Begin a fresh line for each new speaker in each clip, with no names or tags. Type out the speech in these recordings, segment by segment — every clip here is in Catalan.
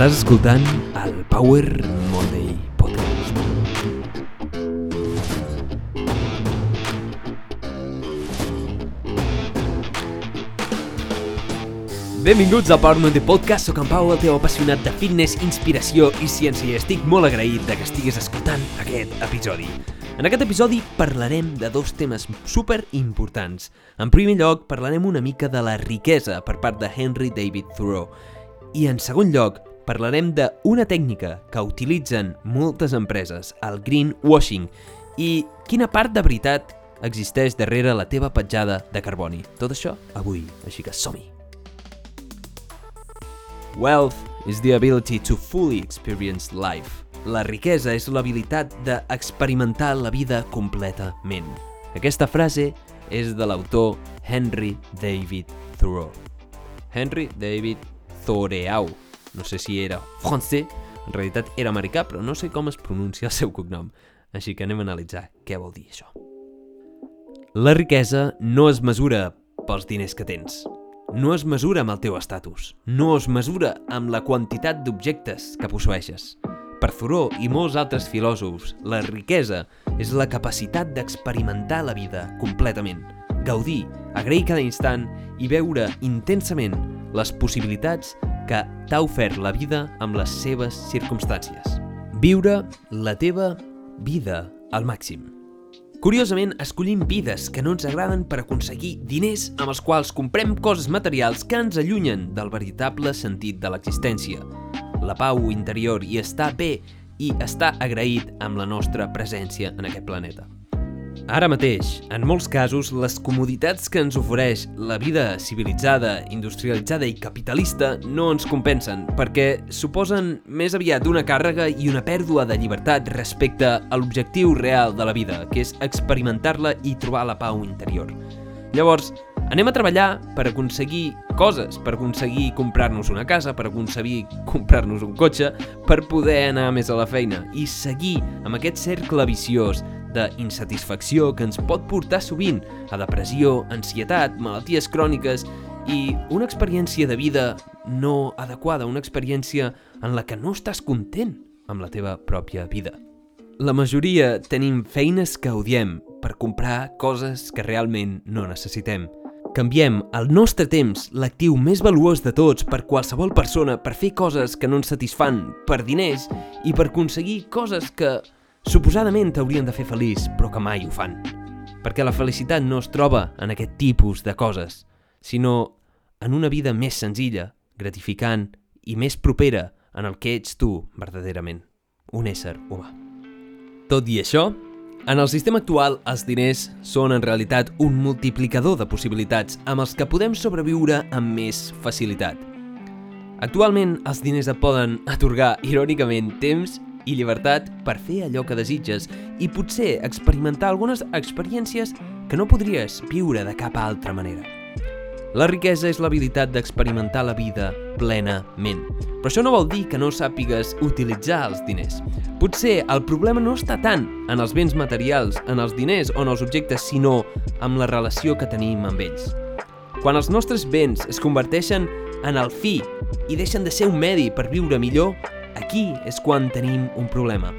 Estàs escoltant el Power Monday Podcast. Benvinguts al Power Monday Podcast, sóc en Pau, el teu apassionat de fitness, inspiració i ciència i estic molt agraït de que estiguis escoltant aquest episodi. En aquest episodi parlarem de dos temes super importants. En primer lloc, parlarem una mica de la riquesa per part de Henry David Thoreau. I en segon lloc, parlarem d'una tècnica que utilitzen moltes empreses, el greenwashing, i quina part de veritat existeix darrere la teva petjada de carboni. Tot això avui, així que som-hi! Wealth is the ability to fully experience life. La riquesa és l'habilitat d'experimentar la vida completament. Aquesta frase és de l'autor Henry David Thoreau. Henry David Thoreau. No sé si era francès, en realitat era americà, però no sé com es pronuncia el seu cognom. Així que anem a analitzar què vol dir això. La riquesa no es mesura pels diners que tens, no es mesura amb el teu estatus, no es mesura amb la quantitat d'objectes que possueixes. Per Thoreau i molts altres filòsofs, la riquesa és la capacitat d'experimentar la vida completament, gaudir, agrair cada instant i veure intensament les possibilitats que t'ha ofert la vida amb les seves circumstàncies. Viure la teva vida al màxim. Curiosament, escollim vides que no ens agraden per aconseguir diners amb els quals comprem coses materials que ens allunyen del veritable sentit de l'existència. La pau interior i estar bé i estar agraït amb la nostra presència en aquest planeta. Ara mateix, en molts casos, les comoditats que ens ofereix la vida civilitzada, industrialitzada i capitalista no ens compensen, perquè suposen més aviat una càrrega i una pèrdua de llibertat respecte a l'objectiu real de la vida, que és experimentar-la i trobar la pau interior. Llavors, anem a treballar per aconseguir coses, per aconseguir comprar-nos una casa, per aconseguir comprar-nos un cotxe, per poder anar més a la feina i seguir amb aquest cercle viciós d'insatisfacció que ens pot portar sovint a depressió, ansietat, malalties cròniques i una experiència de vida no adequada, una experiència en la que no estàs content amb la teva pròpia vida. La majoria tenim feines que odiem per comprar coses que realment no necessitem. Canviem el nostre temps, l'actiu més valuós de tots per qualsevol persona, per fer coses que no ens satisfan, per diners i per aconseguir coses que suposadament t'haurien de fer feliç, però que mai ho fan. Perquè la felicitat no es troba en aquest tipus de coses, sinó en una vida més senzilla, gratificant i més propera en el que ets tu verdaderament, un ésser humà. Tot i això, en el sistema actual, els diners són en realitat un multiplicador de possibilitats amb els que podem sobreviure amb més facilitat. Actualment, els diners et poden atorgar, irònicament, temps i llibertat per fer allò que desitges i potser experimentar algunes experiències que no podries viure de cap altra manera. La riquesa és l'habilitat d'experimentar la vida plenament. Però això no vol dir que no sàpigues utilitzar els diners. Potser el problema no està tant en els béns materials, en els diners o en els objectes, sinó amb la relació que tenim amb ells. Quan els nostres béns es converteixen en el fi i deixen de ser un medi per viure millor, Aquí és quan tenim un problema.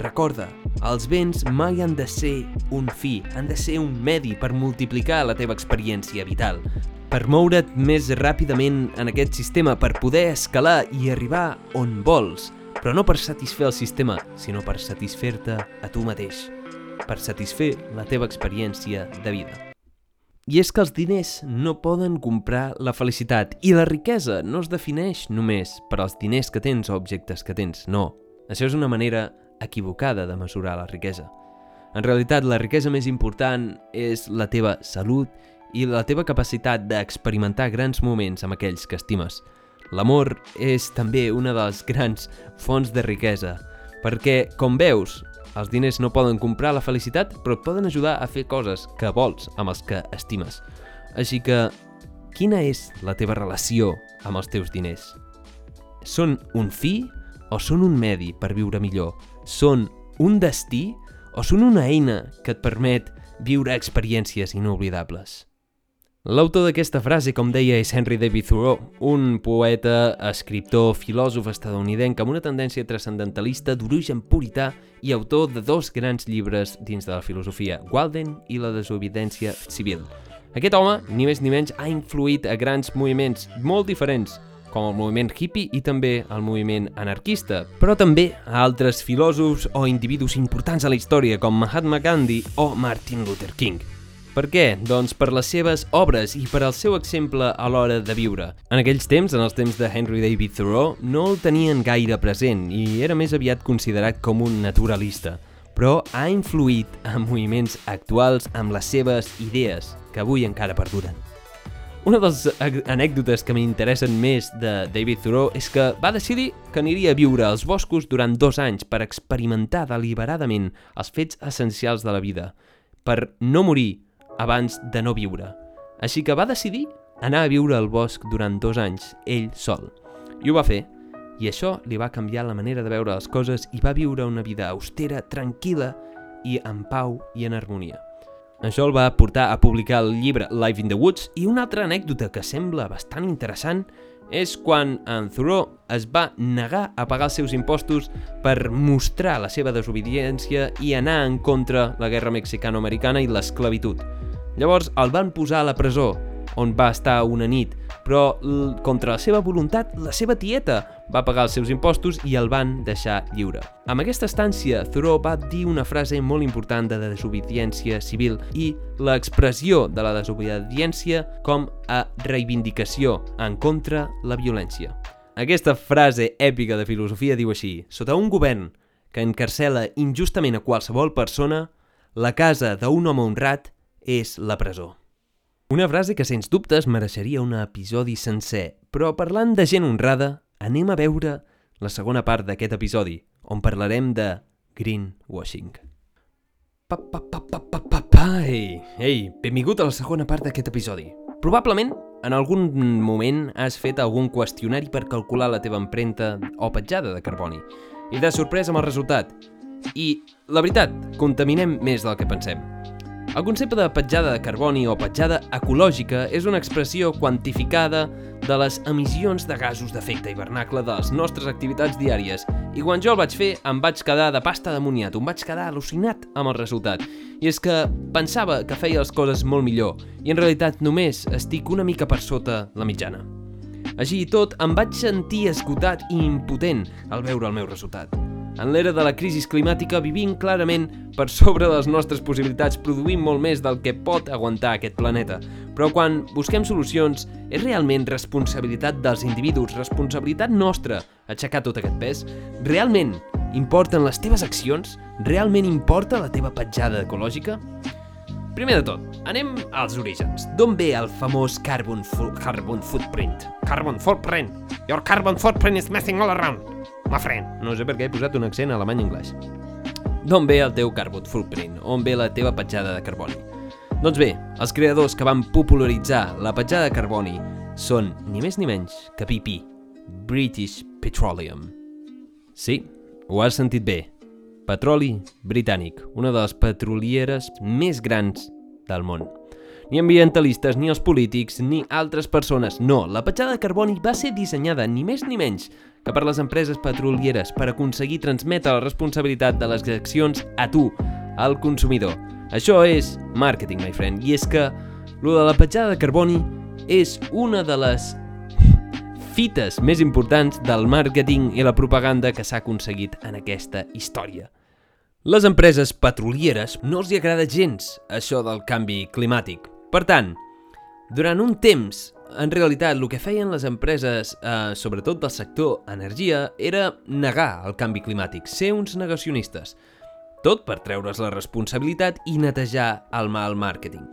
Recorda, els béns mai han de ser un fi, han de ser un medi per multiplicar la teva experiència vital, per moure't més ràpidament en aquest sistema, per poder escalar i arribar on vols, però no per satisfer el sistema, sinó per satisfer-te a tu mateix, per satisfer la teva experiència de vida. I és que els diners no poden comprar la felicitat i la riquesa no es defineix només per als diners que tens o objectes que tens, no. Això és una manera equivocada de mesurar la riquesa. En realitat, la riquesa més important és la teva salut i la teva capacitat d'experimentar grans moments amb aquells que estimes. L'amor és també una de les grans fonts de riquesa, perquè, com veus, els diners no poden comprar la felicitat, però et poden ajudar a fer coses que vols amb els que estimes. Així que, quina és la teva relació amb els teus diners? Són un fi o són un medi per viure millor? Són un destí o són una eina que et permet viure experiències inoblidables? L'autor d'aquesta frase, com deia, és Henry David Thoreau, un poeta, escriptor, filòsof estadounidenc amb una tendència transcendentalista d'origen purità i autor de dos grans llibres dins de la filosofia, Walden i la desobediència civil. Aquest home, ni més ni menys, ha influït a grans moviments molt diferents, com el moviment hippie i també el moviment anarquista, però també a altres filòsofs o individus importants a la història com Mahatma Gandhi o Martin Luther King. Per què? Doncs per les seves obres i per al seu exemple a l'hora de viure. En aquells temps, en els temps de Henry David Thoreau, no el tenien gaire present i era més aviat considerat com un naturalista, però ha influït en moviments actuals amb les seves idees, que avui encara perduren. Una de les anècdotes que m'interessen més de David Thoreau és que va decidir que aniria a viure als boscos durant dos anys per experimentar deliberadament els fets essencials de la vida, per no morir abans de no viure. Així que va decidir anar a viure al bosc durant dos anys, ell sol. I ho va fer, i això li va canviar la manera de veure les coses i va viure una vida austera, tranquil·la i en pau i en harmonia. Això el va portar a publicar el llibre Life in the Woods i una altra anècdota que sembla bastant interessant és quan en Thoreau es va negar a pagar els seus impostos per mostrar la seva desobediència i anar en contra la guerra mexicano-americana i l'esclavitud. Llavors el van posar a la presó, on va estar una nit, però contra la seva voluntat, la seva tieta va pagar els seus impostos i el van deixar lliure. Amb aquesta estància, Thoreau va dir una frase molt important de desobediència civil i l'expressió de la desobediència com a reivindicació en contra la violència. Aquesta frase èpica de filosofia diu així Sota un govern que encarcela injustament a qualsevol persona, la casa d'un home honrat és la presó. Una frase que, sens dubtes, mereixeria un episodi sencer, però parlant de gent honrada, anem a veure la segona part d'aquest episodi, on parlarem de greenwashing. Pa, pa, pa, pa, pa, pa, pa, ei, ei, benvingut a la segona part d'aquest episodi. Probablement, en algun moment has fet algun qüestionari per calcular la teva empremta o petjada de carboni i de sorpresa amb el resultat. I, la veritat, contaminem més del que pensem. El concepte de petjada de carboni o petjada ecològica és una expressió quantificada de les emissions de gasos d'efecte hivernacle de les nostres activitats diàries. I quan jo el vaig fer, em vaig quedar de pasta de moniat, em vaig quedar al·lucinat amb el resultat. I és que pensava que feia les coses molt millor, i en realitat només estic una mica per sota la mitjana. Així i tot, em vaig sentir esgotat i impotent al veure el meu resultat. En l'era de la crisi climàtica vivim clarament per sobre de les nostres possibilitats, produint molt més del que pot aguantar aquest planeta. Però quan busquem solucions, és realment responsabilitat dels individus, responsabilitat nostra, aixecar tot aquest pes? Realment importen les teves accions? Realment importa la teva petjada ecològica? Primer de tot, anem als orígens. D'on ve el famós carbon, carbon footprint? Carbon footprint! Your carbon footprint is messing all around! My friend. No sé per què he posat un accent alemany-anglès. D'on ve el teu carbon footprint? On ve la teva petjada de carboni? Doncs bé, els creadors que van popularitzar la petjada de carboni són ni més ni menys que BP, British Petroleum. Sí, ho has sentit bé. Petroli britànic, una de les petrolieres més grans del món ni ambientalistes, ni els polítics, ni altres persones. No, la petjada de carboni va ser dissenyada ni més ni menys que per les empreses petrolieres per aconseguir transmetre la responsabilitat de les accions a tu, al consumidor. Això és marketing, my friend, i és que lo de la petjada de carboni és una de les fites més importants del màrqueting i la propaganda que s'ha aconseguit en aquesta història. Les empreses petrolieres no els hi agrada gens això del canvi climàtic. Per tant, durant un temps, en realitat, el que feien les empreses, eh, sobretot del sector energia, era negar el canvi climàtic, ser uns negacionistes. Tot per treure's la responsabilitat i netejar el mal màrqueting.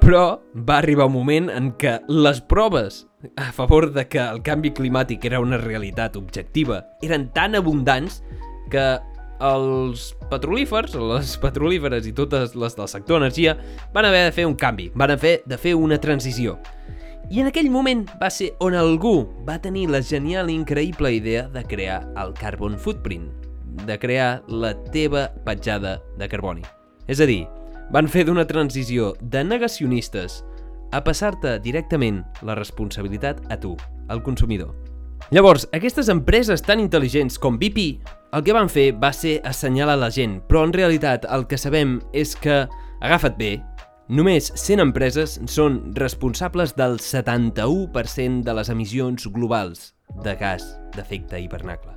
Però va arribar un moment en què les proves a favor de que el canvi climàtic era una realitat objectiva eren tan abundants que els petrolífers, les petrolíferes i totes les del sector energia van haver de fer un canvi, van haver de fer una transició. I en aquell moment va ser on algú va tenir la genial i increïble idea de crear el Carbon Footprint, de crear la teva petjada de carboni. És a dir, van fer d'una transició de negacionistes a passar-te directament la responsabilitat a tu, al consumidor. Llavors, aquestes empreses tan intel·ligents com BP, el que van fer va ser assenyalar la gent, però en realitat el que sabem és que, agafa't bé, només 100 empreses són responsables del 71% de les emissions globals de gas d'efecte hivernacle.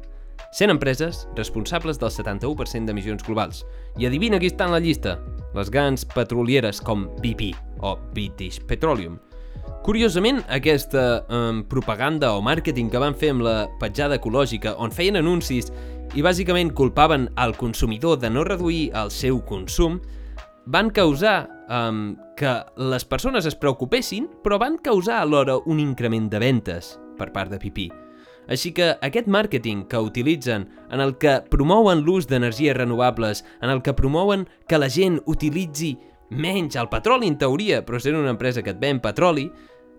100 empreses responsables del 71% d'emissions globals. I adivina qui està en la llista? Les grans petrolieres com BP o British Petroleum – Curiosament, aquesta eh, propaganda o màrqueting que van fer amb la petjada ecològica, on feien anuncis i bàsicament culpaven al consumidor de no reduir el seu consum, van causar eh, que les persones es preocupessin, però van causar alhora un increment de ventes per part de Pipí. Així que aquest màrqueting que utilitzen, en el que promouen l'ús d'energies renovables, en el que promouen que la gent utilitzi menys el petroli en teoria, però sent una empresa que et ven petroli,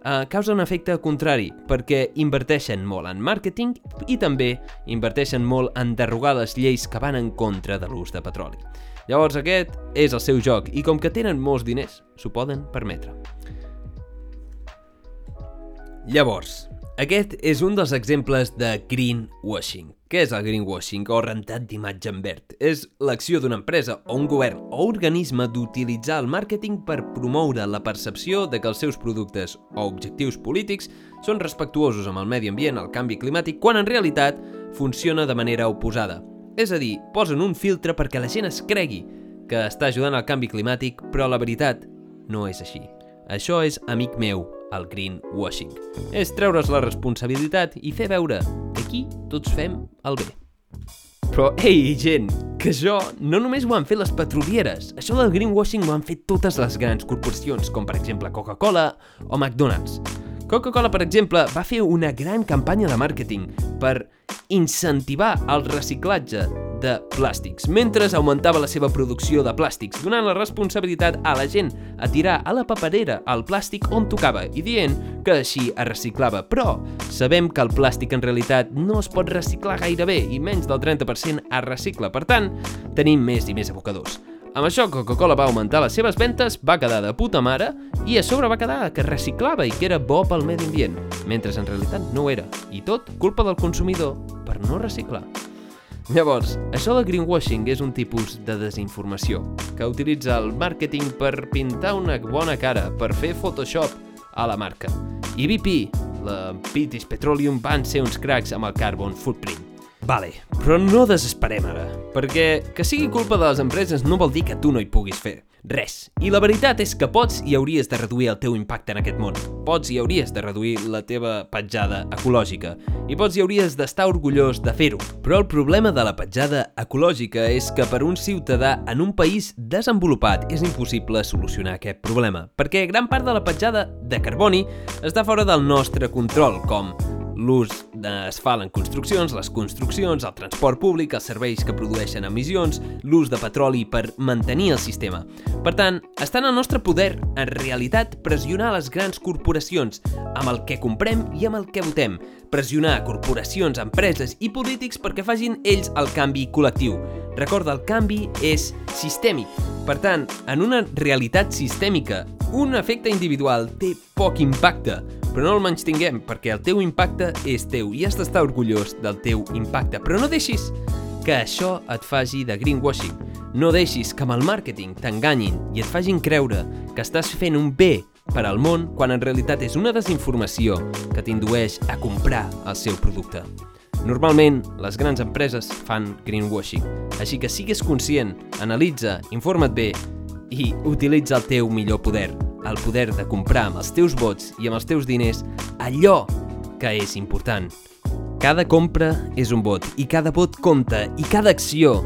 eh, causa un efecte contrari, perquè inverteixen molt en màrqueting i també inverteixen molt en derrogar les lleis que van en contra de l'ús de petroli. Llavors aquest és el seu joc i com que tenen molts diners, s'ho poden permetre. Llavors, aquest és un dels exemples de greenwashing. Què és el greenwashing o rentat d'imatge en verd? És l'acció d'una empresa o un govern o organisme d'utilitzar el màrqueting per promoure la percepció de que els seus productes o objectius polítics són respectuosos amb el medi ambient, el canvi climàtic, quan en realitat funciona de manera oposada. És a dir, posen un filtre perquè la gent es cregui que està ajudant al canvi climàtic, però la veritat no és així. Això és, amic meu, el greenwashing. És treure's la responsabilitat i fer veure que aquí tots fem el bé. Però, ei, gent, que això no només ho han fet les petrolieres. Això del greenwashing ho han fet totes les grans corporacions, com per exemple Coca-Cola o McDonald's. Coca-Cola, per exemple, va fer una gran campanya de màrqueting per incentivar el reciclatge de plàstics, mentre augmentava la seva producció de plàstics, donant la responsabilitat a la gent a tirar a la paperera el plàstic on tocava i dient que així es reciclava. Però sabem que el plàstic en realitat no es pot reciclar gaire bé i menys del 30% es recicla. Per tant, tenim més i més abocadors. Amb això, Coca-Cola va augmentar les seves ventes, va quedar de puta mare i a sobre va quedar que reciclava i que era bo pel medi ambient, mentre en realitat no ho era. I tot culpa del consumidor per no reciclar. Llavors, això del greenwashing és un tipus de desinformació que utilitza el màrqueting per pintar una bona cara, per fer Photoshop a la marca. I BP, la British Petroleum, van ser uns cracs amb el carbon footprint. Vale, però no desesperem ara, perquè que sigui culpa de les empreses no vol dir que tu no hi puguis fer. Res. I la veritat és que pots i hauries de reduir el teu impacte en aquest món. Pots i hauries de reduir la teva petjada ecològica. I pots i hauries d'estar orgullós de fer-ho. Però el problema de la petjada ecològica és que per un ciutadà en un país desenvolupat és impossible solucionar aquest problema, perquè gran part de la petjada de carboni està fora del nostre control, com l'ús es fa en construccions, les construccions, el transport públic, els serveis que produeixen emissions, l'ús de petroli per mantenir el sistema. Per tant, està en el nostre poder, en realitat, pressionar les grans corporacions amb el que comprem i amb el que votem, pressionar corporacions, empreses i polítics perquè facin ells el canvi col·lectiu. Recorda, el canvi és sistèmic. Per tant, en una realitat sistèmica, un efecte individual té poc impacte, però no el menys tinguem, perquè el teu impacte és teu i has d'estar orgullós del teu impacte. Però no deixis que això et faci de greenwashing. No deixis que amb el màrqueting t'enganyin i et facin creure que estàs fent un bé per al món quan en realitat és una desinformació que t'indueix a comprar el seu producte. Normalment, les grans empreses fan greenwashing, així que sigues conscient, analitza, informa't bé i utilitza el teu millor poder, el poder de comprar amb els teus vots i amb els teus diners allò que és important. Cada compra és un vot i cada vot compta i cada acció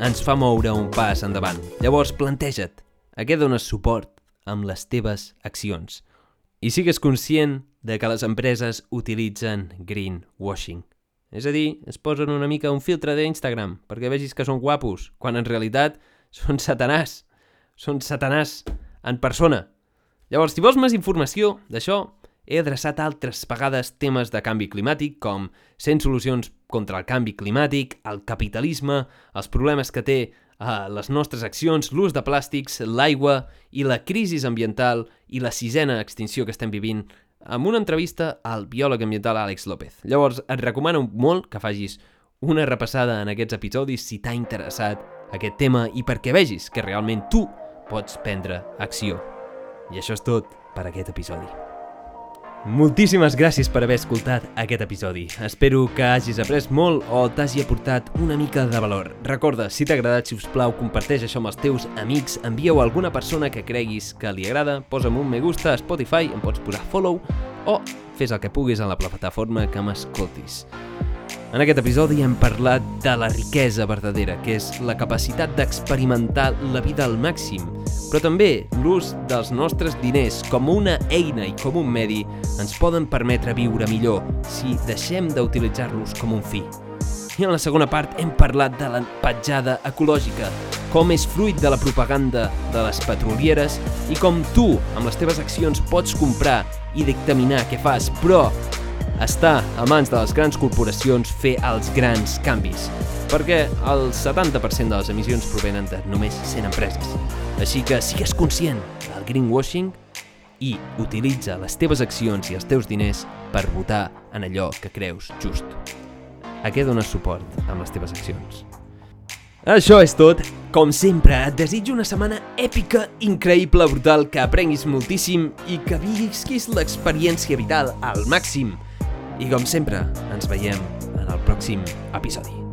ens fa moure un pas endavant. Llavors planteja't a què dones suport amb les teves accions. I sigues conscient de que les empreses utilitzen greenwashing. És a dir, es posen una mica un filtre d'Instagram perquè vegis que són guapos, quan en realitat són satanàs. Són satanàs en persona. Llavors, si vols més informació d'això, he adreçat altres vegades temes de canvi climàtic com 100 solucions contra el canvi climàtic, el capitalisme, els problemes que té a les nostres accions, l'ús de plàstics, l'aigua i la crisi ambiental i la sisena extinció que estem vivint amb una entrevista al biòleg ambiental Àlex López. Llavors, et recomano molt que facis una repassada en aquests episodis si t'ha interessat aquest tema i perquè vegis que realment tu pots prendre acció. I això és tot per aquest episodi. Moltíssimes gràcies per haver escoltat aquest episodi. Espero que hagis après molt o t'hagi aportat una mica de valor. Recorda, si t'ha agradat, si us plau, comparteix això amb els teus amics, envia-ho a alguna persona que creguis que li agrada, posa'm un me gusta a Spotify, em pots posar follow o fes el que puguis en la plataforma que m'escoltis. En aquest episodi hem parlat de la riquesa verdadera, que és la capacitat d'experimentar la vida al màxim, però també l'ús dels nostres diners com una eina i com un medi ens poden permetre viure millor si deixem d'utilitzar-los com un fi. I en la segona part hem parlat de la petjada ecològica, com és fruit de la propaganda de les petrolieres i com tu, amb les teves accions, pots comprar i dictaminar què fas, però està a mans de les grans corporacions fer els grans canvis, perquè el 70% de les emissions provenen de només 100 empreses. Així que sigues conscient del greenwashing i utilitza les teves accions i els teus diners per votar en allò que creus just. A què dones suport amb les teves accions? Això és tot. Com sempre, et desitjo una setmana èpica, increïble, brutal, que aprenguis moltíssim i que visquis l'experiència vital al màxim. I com sempre, ens veiem en el pròxim episodi.